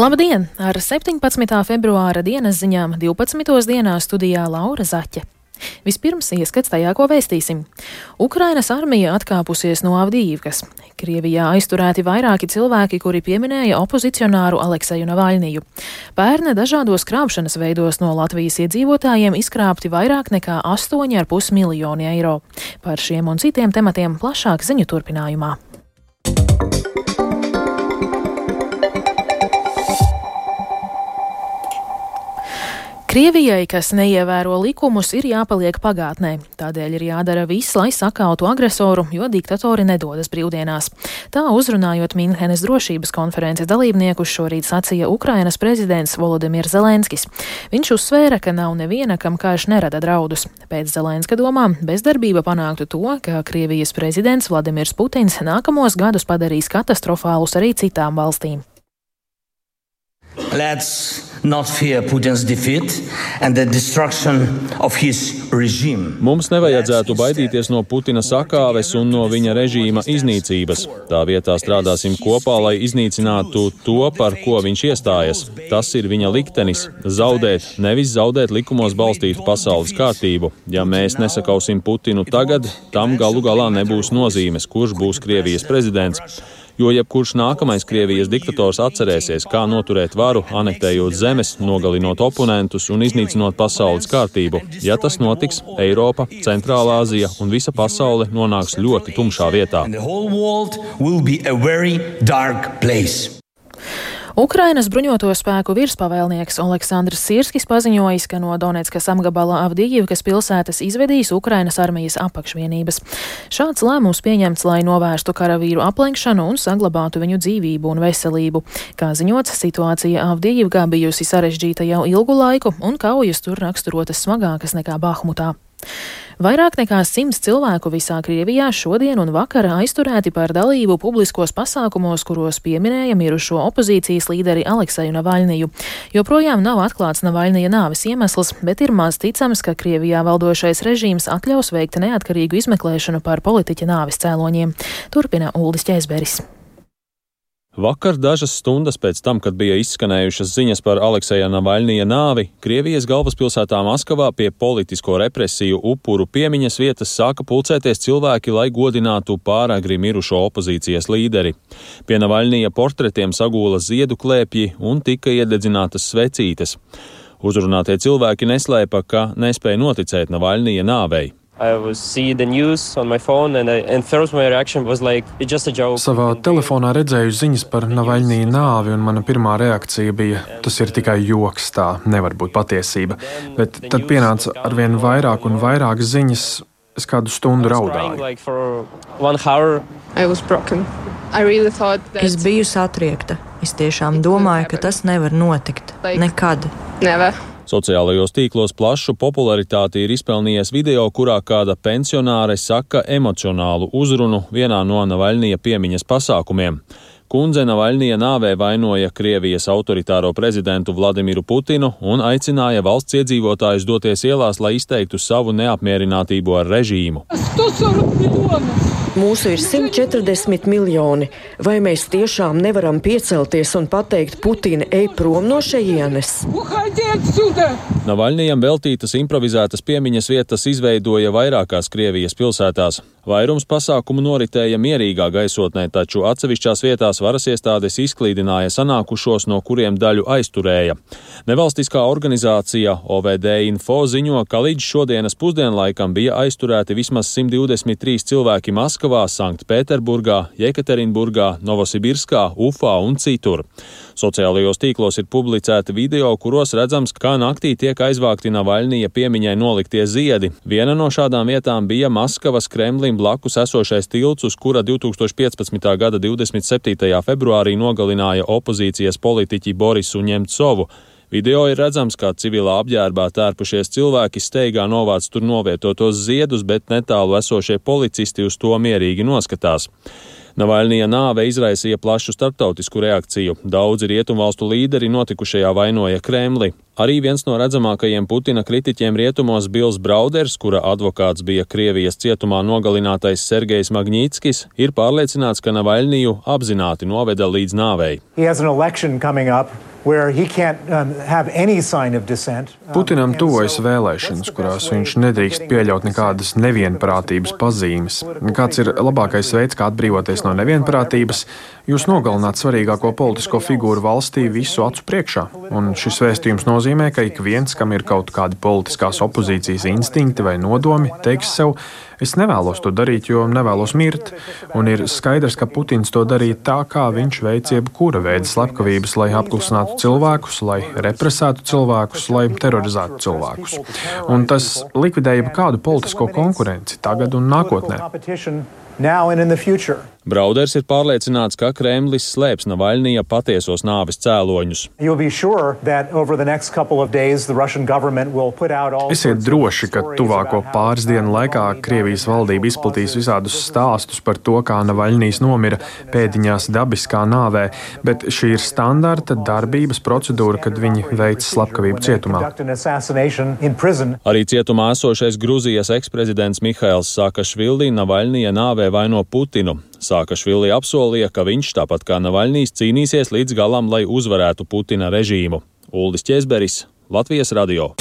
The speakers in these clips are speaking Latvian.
Labdien! Ar 17. februāra dienas ziņām 12. dienā studijā Laura Zaķe. Vispirms ieskats tajā, ko vēstīsim. Ukrainas armija atkāpusies no Avdīvkas. Krievijā aizturēti vairāki cilvēki, kuri pieminēja opozicionāru Alekseju Navaļniju. Pērne dažādos krāpšanas veidos no Latvijas iedzīvotājiem izkrāpti vairāk nekā 8,5 miljoni eiro. Par šiem un citiem tematiem plašāk ziņu turpinājumā. Krievijai, kas neievēro likumus, ir jāpaliek pagātnē. Tādēļ ir jādara viss, lai sakautu agresoru, jo diktatori nedodas brīvdienās. Tā uzrunājot Minhenes drošības konferences dalībniekus šorīt sacīja Ukrainas prezidents Volodimirs Zelenskis. Viņš uzsvēra, ka nav neviena, kam karš nerada draudus. Pēc Zelenska domām bezdarbība panāktu to, ka Krievijas prezidents Vladimirs Putins nākamos gadus padarīs katastrofālus arī citām valstīm. Let's not fear Putin's defeat and the destruction of his regime. Mums nevajadzētu baidīties no Putina sakāves un no viņa režīma iznīcības. Tā vietā strādāsim kopā, lai iznīcinātu to, par ko viņš iestājas. Tas ir viņa liktenis - zaudēt, nevis zaudēt likumos balstītu pasaules kārtību. Ja mēs nesakausim Putinu tagad, tam galu galā nebūs nozīmes, kurš būs Krievijas prezidents jo jebkurš nākamais Krievijas diktators atcerēsies, kā noturēt varu, anektējot zemes, nogalinot oponentus un iznīcinot pasaules kārtību. Ja tas notiks, Eiropa, Centrālā Azija un visa pasaule nonāks ļoti tumšā vietā. Ukrainas bruņoto spēku virspavēlnieks Aleksandrs Sirskis paziņojis, ka no Donetskas apgabala Avdijivkas pilsētas izvedīs Ukrainas armijas apakšvienības. Šāds lēmums pieņemts, lai novērstu karavīru aplenkšanu un saglabātu viņu dzīvību un veselību. Kā ziņots, situācija Avdijivkā bijusi sarežģīta jau ilgu laiku, un kaujas tur raksturotas smagākas nekā Bahmutā. Vairāk nekā simts cilvēku visā Krievijā šodien un vakar aizturēti par dalību publiskos pasākumos, kuros pieminēja mirušo opozīcijas līderi Alekseju Navaļniju. Joprojām nav atklāts Navaļnija nāves iemesls, bet ir maz ticams, ka Krievijā valdošais režīms atļaus veikt neatkarīgu izmeklēšanu par politiķa nāves cēloņiem. Turpina Uldis Ķēzberis. Vakar, dažas stundas pēc tam, kad bija izskanējušas ziņas par Alekseja Navaļnija nāvi, Krievijas galvaspilsētā Maskavā pie politisko represiju upuru piemiņas vietas sāka pulcēties cilvēki, lai godinātu pāragri mirušo opozīcijas līderi. Pie Navaļnija portretiem sagūla ziedu klēpji un tika iededzinātas svecītes. Uzrunātie cilvēki neslēpa, ka nespēja noticēt Navaļnija nāvei. Savā telefonā redzēju ziņas par Navaļnija nāvi, un mana pirmā reakcija bija: tas ir tikai joks, tā nevar būt patiesība. Bet tad pienāca arvien vairāk un vairāk ziņas. Es kādu stundu raudāju. Es biju satriekta. Es tiešām domāju, ka tas nevar notikt. Nekad. Never. Sociālajos tīklos plašu popularitāti ir izpelnījies video, kurā kāda pensionāre saka emocionālu uzrunu vienā no Navaļnija piemiņas pasākumiem. Kundze Navaļnija nāvē vainoja Krievijas autoritāro prezidentu Vladimiru Putinu un aicināja valsts iedzīvotājus doties ielās, lai izteiktu savu neapmierinātību ar režīmu. 140 miljonus! Mūsu ir 140 miljoni. Vai mēs tiešām nevaram piecelties un pateikt, Putina, ej prom no šejienes? Navaļnijam veltītas improvizētas piemiņas vietas izveidoja vairākās Krievijas pilsētās. Vairums pasākumu noritēja mierīgā gaisotnē, taču atsevišķās vietās varas iestādes izklīdināja sanākušos, no kuriem daļu aizturēja. Nevalstiskā organizācija OVD Info ziņo, ka līdz šodienas pusdienlaikam bija aizturēti vismaz 123 cilvēki Maskavā, Sanktpēterburgā, Jekaterinburgā, Novosibirskā, Ufā un citur. Sociālajos tīklos ir publicēti video, kuros redzams, kā naktī tiek aizvākti Navaļnija piemiņai noliktie ziedi. Viena no šādām vietām bija Maskavas Kremlim blakus esošais tilts, uz kura 2015. gada 27. februārī nogalināja opozīcijas politiķi Borisu Ņemcovu. Video ir redzams, kā civilā apģērbā tērpušies cilvēki steigā novāc tur novietotos ziedus, bet netālu esošie policisti uz to mierīgi noskatās. Navaļnija nāve izraisīja plašu starptautisku reakciju. Daudzi rietumvalstu līderi notikušajā vainoja Kremli. Arī viens no redzamākajiem Putina kritiķiem rietumos Bils Brauders, kura advokāts bija Krievijas cietumā nogalinātais Sergejs Magnītskis, ir pārliecināts, ka Navaļniju apzināti noveda līdz nāvei. Um, Putinam tuvojas vēlēšanas, kurās viņš nedrīkst pieļaut nekādas nevienprātības pazīmes. Kāds ir labākais veids, kā atbrīvoties no nevienprātības? Jūs nogalināt svarīgāko politisko figūru valstī visu acu priekšā. Un šis vēstījums nozīmē, ka ik viens, kam ir kaut kādi politiskās opozīcijas instinkti vai nodomi, teiks sev, Es nevēlos to darīt, jo nevēlos mirt. Un ir skaidrs, ka Putins to darīja tā, kā viņš veic jebkura veida slepkavības, lai apklusinātu cilvēkus, lai represētu cilvēkus, lai terorizētu cilvēkus. Un tas likvidē jebkādu politisko konkurenci tagad un nākotnē. Brauders ir pārliecināts, ka Kremlis slēps Navaļnija patiesos nāves cēloņus. Esiet droši, ka tuvāko pāris dienu laikā Krievijas valdība izplatīs visādus stāstus par to, kā Navaļnijas nomira pēdiņās dabiskā nāvē, bet šī ir standarta darbības procedūra, kad viņi veic slepkavību cietumā. Arī cietumā esošais Gruzijas eksprezidents Mihails Sakašvili Navaļnija nāvē vaino Putinu. Sākašvili apsolīja, ka viņš, tāpat kā Navaļnīs, cīnīsies līdz galam, lai uzvarētu Putina režīmu. Uldis Česberis, Latvijas radio.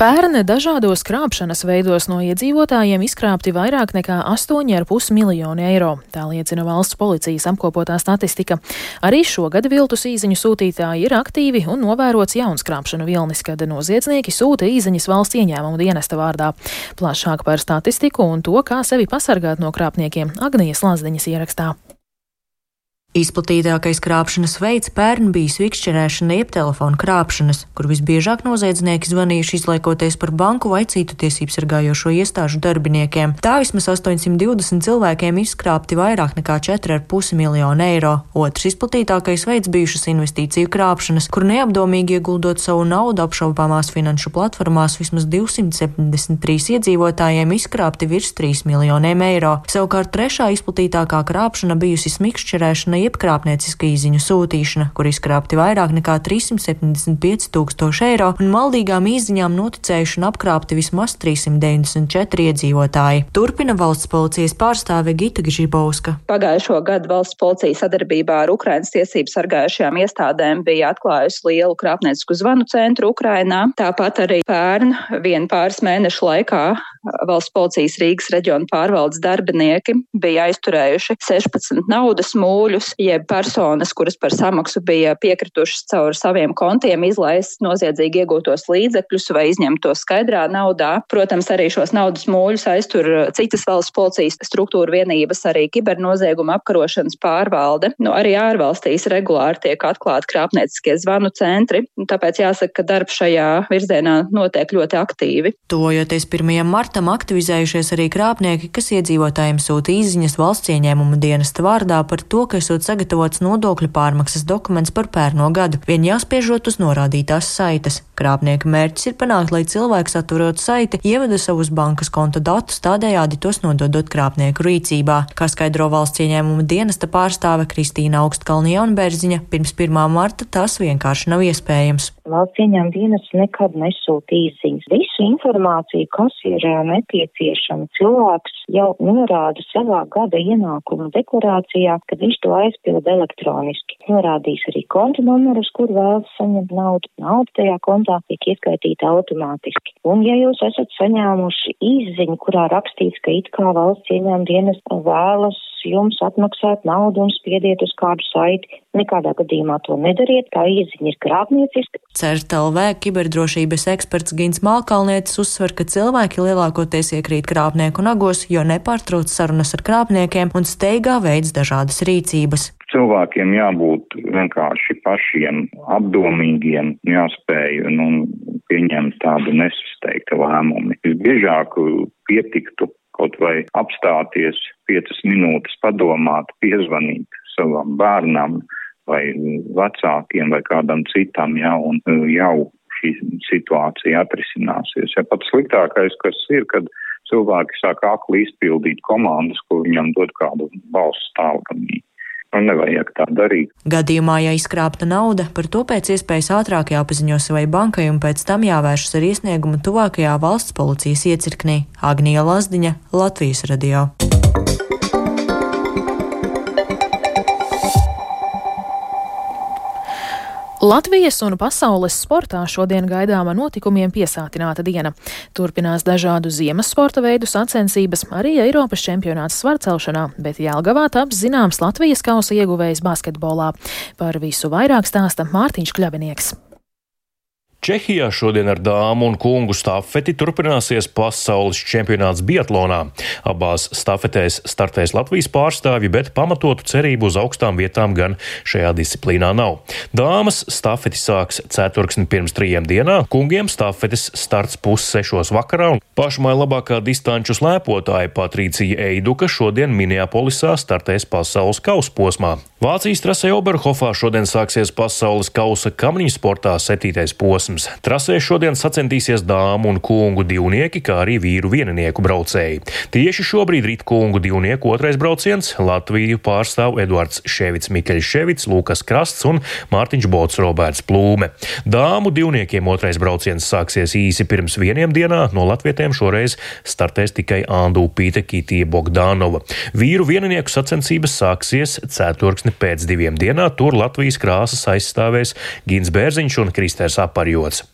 Pērn dažādos krāpšanas veidos no iedzīvotājiem izkrāpti vairāk nekā 8,5 miljoni eiro. Tā liecina valsts policijas apkopotā statistika. Arī šogad viltus īziņu sūtītāji ir aktīvi un novērots jauns krāpšanu vilnis, kad noziedznieki sūta īziņas valsts ieņēmumu dienesta vārdā. Plašāk par statistiku un to, kā sevi pasargāt no krāpniekiem Agnijas Lazdiņas ierakstā. Izplatītākais krāpšanas veids pērn bija svikšķerēšana jeb telefona krāpšanas, kur visbiežāk noziedznieki zvanījuši izlaikoties par banku vai citu tiesību sargājošo iestāžu darbiniekiem. Tā vismaz 820 cilvēkiem izkrāpti vairāk nekā 4,5 miljonu eiro. Otrs izplatītākais veids bijušas investīciju krāpšanas, kur neapdomīgi ieguldot savu naudu apšaubāmās finanšu platformās vismaz 273 iedzīvotājiem izkrāpti virs 3 miljoniem eiro. Savukārt trešā izplatītākā krāpšana bijusi smikšķerēšana jeb krāpnieciska īziņu sūtīšana, kur izkrāpti vairāk nekā 375 tūkstoši eiro, un maldīgām īziņām noticējuši un apkrāpti vismaz 394 iedzīvotāji. Turpina valsts policijas pārstāve Gita Gžibauska. Pagājušo gadu valsts policija sadarbībā ar Ukrainas tiesību sargājušajām iestādēm bija atklājusi lielu krāpniecisku zvanu centru Ukrainā. Tāpat arī pērn vien pāris mēnešu laikā valsts policijas Rīgas reģiona pārvaldes darbinieki bija aizturējuši 16 naudas mūļus, jeb personas, kuras par samaksu bija piekritušas caur saviem kontiem izlaist noziedzīgi iegūtos līdzekļus vai izņemt to skaidrā naudā. Protams, arī šos naudas mūļus aiztur citas valsts policijas struktūra vienības, arī kibernozieguma apkarošanas pārvalde. Nu, arī ārvalstīs regulāri tiek atklāti krāpnieciskie zvanu centri, tāpēc jāsaka, ka darbs šajā virzienā notiek ļoti aktīvi. Tojoties 1. martā martam aktivizējušies arī krāpnieki, kas iedzīvotājiem sūta izziņas valsts ieņēmuma dienesta vārdā par to, ka esot sagatavots nodokļu pārmaksas dokuments par pērno gadu, vien jāspiežot uz norādītās saites. Krāpnieka mērķis ir panākt, lai cilvēks atverot saiti, ievada savus bankas konta datus, tādējādi tos nododot krāpnieku rīcībā. Kā skaidro valsts ieņēmuma dienesta pārstāve Kristīna Augstkalni Jaunbērziņa, pirms 1. marta tas vienkārši nav iespējams. Valsts ieņēmuma dienas nekad nesūta īziņas. Visu informāciju, kas ir nepieciešama. Cilvēks jau norāda savā gada ienākuma deklarācijā, ka viņš to aizpilda elektroniski. Norādīs arī konta numurus, kur vēlas saņemt naudu. Nauda tajā kontā tiek ieskaitīta automātiski. Un ja jūs esat saņēmuši izziņu, kurā rakstīts, ka it kā valsts ieņēmuma dienas vēlas jums atmaksāt naudu un spiediet uz kādu saiti, nekādā gadījumā to nedariet, tā izziņa ir krāpnieciska. CERTLV kiberdrošības eksperts Gins Malkalnietis uzsver, ka cilvēki lielākoties iekrīt krāpnieku nagos, jo nepārtrauc sarunas ar krāpniekiem un steigā veids dažādas rīcības. Cilvēkiem jābūt vienkārši pašiem apdomīgiem, jāspēj nu, pieņemt tādu nesasteigtu lēmumu. Visbiežāk pietiktu kaut vai apstāties piecas minūtes, padomāt, piezvanīt savam bērnam vai vecākiem vai kādam citam, ja, un jau šī situācija atrisināsies. Ja pats sliktākais, kas ir, kad cilvēki sāk akli izpildīt komandas, ko viņam dod kādu valsts tālgamī. Nevajag tā darīt. Gadījumā, ja izkrāpta nauda, par to pēc iespējas ātrāk jāpaziņo savai bankai un pēc tam jāvēršas ar iesniegumu tuvākajā valsts policijas iecirknī. Agnija Lazdiņa, Latvijas radio. Latvijas un pasaules sportā šodien gaidāma notikumiem piesātināta diena. Turpinās dažādu ziemas sporta veidu sacensības, arī Eiropas čempionāts svarcelšanā, bet Jelgavā taps zināms Latvijas kausa ieguvējs basketbolā. Par visu vairāk stāsta Mārtiņš Kļavinieks. Čehijā šodien ar dāmu un kungu stafeti turpināsies pasaules čempionāts Biatlonā. Abās stafetēs startēs Latvijas pārstāvji, bet pamatotu cerību uz augstām vietām gan šajā disciplīnā nav. Dāmas stafeti sāks ceturksni pirms trījiem dienā, kungiem stafetes starts pussešos vakarā, un pašmai labākā distanču slēpotāja Patricija Eiduka šodien Minneapolisā startēs pasaules kausa posmā. Vācijas trasē Oberhofā šodien sāksies pasaules kausa kamniņu sportā septītais posms. Trasē šodien sacensties dāmu un kungu divnieki, kā arī vīru vieninieku braucēji. Tieši šobrīd rit kungu divnieku otrais brauciens Latviju pārstāv Eduards Ševits, Mikeļs Ševits, Lukas Krasts un Mārtiņš Bots Roberts Plūme. Dāmu divniekiem otrais brauciens sāksies īsi pirms vieniem dienā, no latvietiem šoreiz startēs tikai Andu Pīta Kitija Bogdanova. Vīru vieninieku sacensības sāksies ceturksni pēc diviem dienām tur Latvijas krāsas aizstāvēs Gins Bērziņš un Kristers вперед.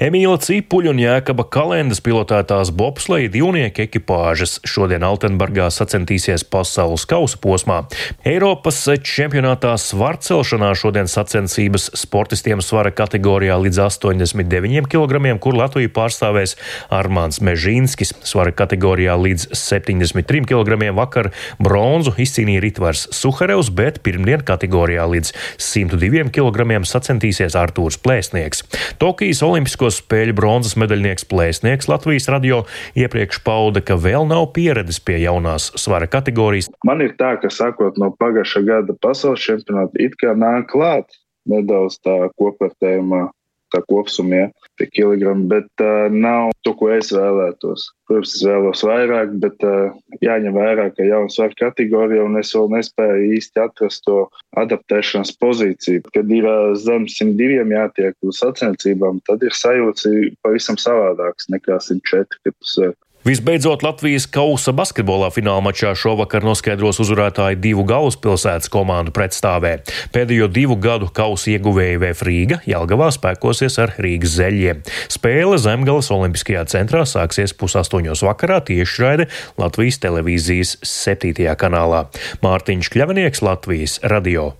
Emīla Cipuļa un Jēkaba Kalendas pilotētās bobsleja divnieku ekipāžas šodien Altenburgā sacensties pasaules kausa posmā. Eiropas čempionātā svarcelšanā šodien sacensības sportistiem svara kategorijā līdz 89 kg, kur Latviju pārstāvēs Armāns Mežīnskis. Svara kategorijā līdz 73 kg vakar bronzu izcīnīja Ritvars Suharevs, bet pirmdien kategorijā līdz 102 kg sacensties Artūrs Plēsnieks. Tokijas Olimpisko spēļu bronzas medaļnieks plēsnieks Latvijas radio iepriekš pauda, ka vēl nav pieredzes pie jaunās svara kategorijas. Man ir tā, ka sakot no pagājušā gada pasaules čempionāta, it kā nāk klāt nedaudz tā kopvērtējumā kā kopsumā, tie kilogrami, bet uh, nav to, ko es vēlētos. Protams, es vēlos vairāk, bet uh, jāņem vērā, ka jauna svaru kategorija, un es vēl nespēju īsti atrast to adaptēšanās pozīciju. Kad ir uh, zem 102 jātiek uz sacensībām, tad ir sajūta pavisam savādāks nekā 104, kad tas Visbeidzot, Latvijas kausa basketbolā fināla mačā šovakar noskaidros uzvarētāji divu galvaspilsētas komandu pretstāvē. Pēdējo divu gadu kausa ieguvēja VF Rīga Jelgavā spēkosies ar Rīgas zeļiem. Spēle Zemgales Olimpiskajā centrā sāksies pusaustoņos vakarā tiešraide Latvijas televīzijas septītajā kanālā. Mārtiņš Kļavinieks, Latvijas radio.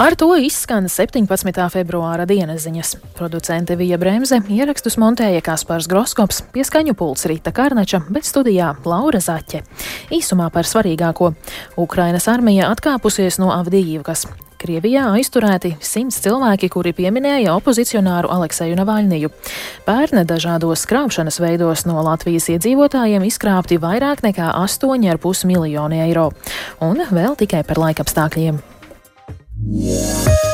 Ar to izskan 17. februāra dienas ziņas. Producente Vija Bremse ierakstus montēja Kaspars Groskops, pieskaņu pults Rīta Karnača, bet studijā Laura Zaķe. Īsumā par svarīgāko. Ukrainas armija atkāpusies no Avdijivkas. Krievijā aizturēti simts cilvēki, kuri pieminēja opozicionāru Alekseju Navaļniju. Pērne dažādos krāpšanas veidos no Latvijas iedzīvotājiem izkrāpti vairāk nekā 8,5 miljoni eiro. Un vēl tikai par laikapstākļiem. Yeah.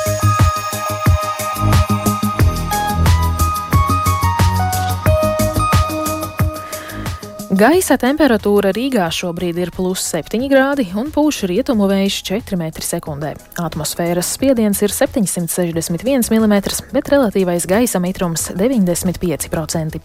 Gaisa temperatūra Rīgā šobrīd ir plus 7 grādi un pūš rietumu vējš 4 m2. Atmosfēras spiediens ir 761 mm, bet relatīvais gaisa mitrums - 95%.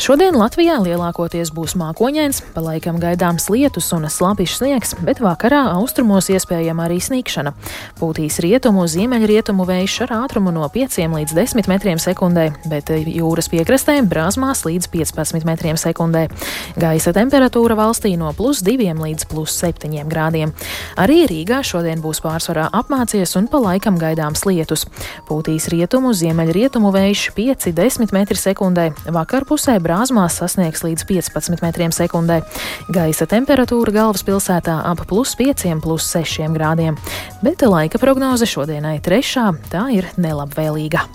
Šodien Latvijā lielākoties būs mākoņains, pa laikam gaidāms lietus un slāpīšs sniegs, bet vakarā austrumos iespējama arī sniegšana. Pūtīs rietumu, ziemeļrietumu vējš ar ātrumu no 5 līdz 10 metriem sekundē, bet jūras piekrastē brāzmās līdz 15 metriem sekundē. Gaisa temperatūra valstī no plus 2 līdz plus 7 grādiem. Arī Rīgā šodien būs pārsvarā apmācies un pa laikam gaidāms lietus. Pūtīs rietumu, ziemeļrietumu vējš 5-10 metri sekundē, vakar pusē brāzmās sasniegs līdz 15 metriem sekundē. Gaisa temperatūra galvaspilsētā ap plus 5, plus 6 grādiem, bet laika prognoze šodienai trešā tā ir nelabvēlīga.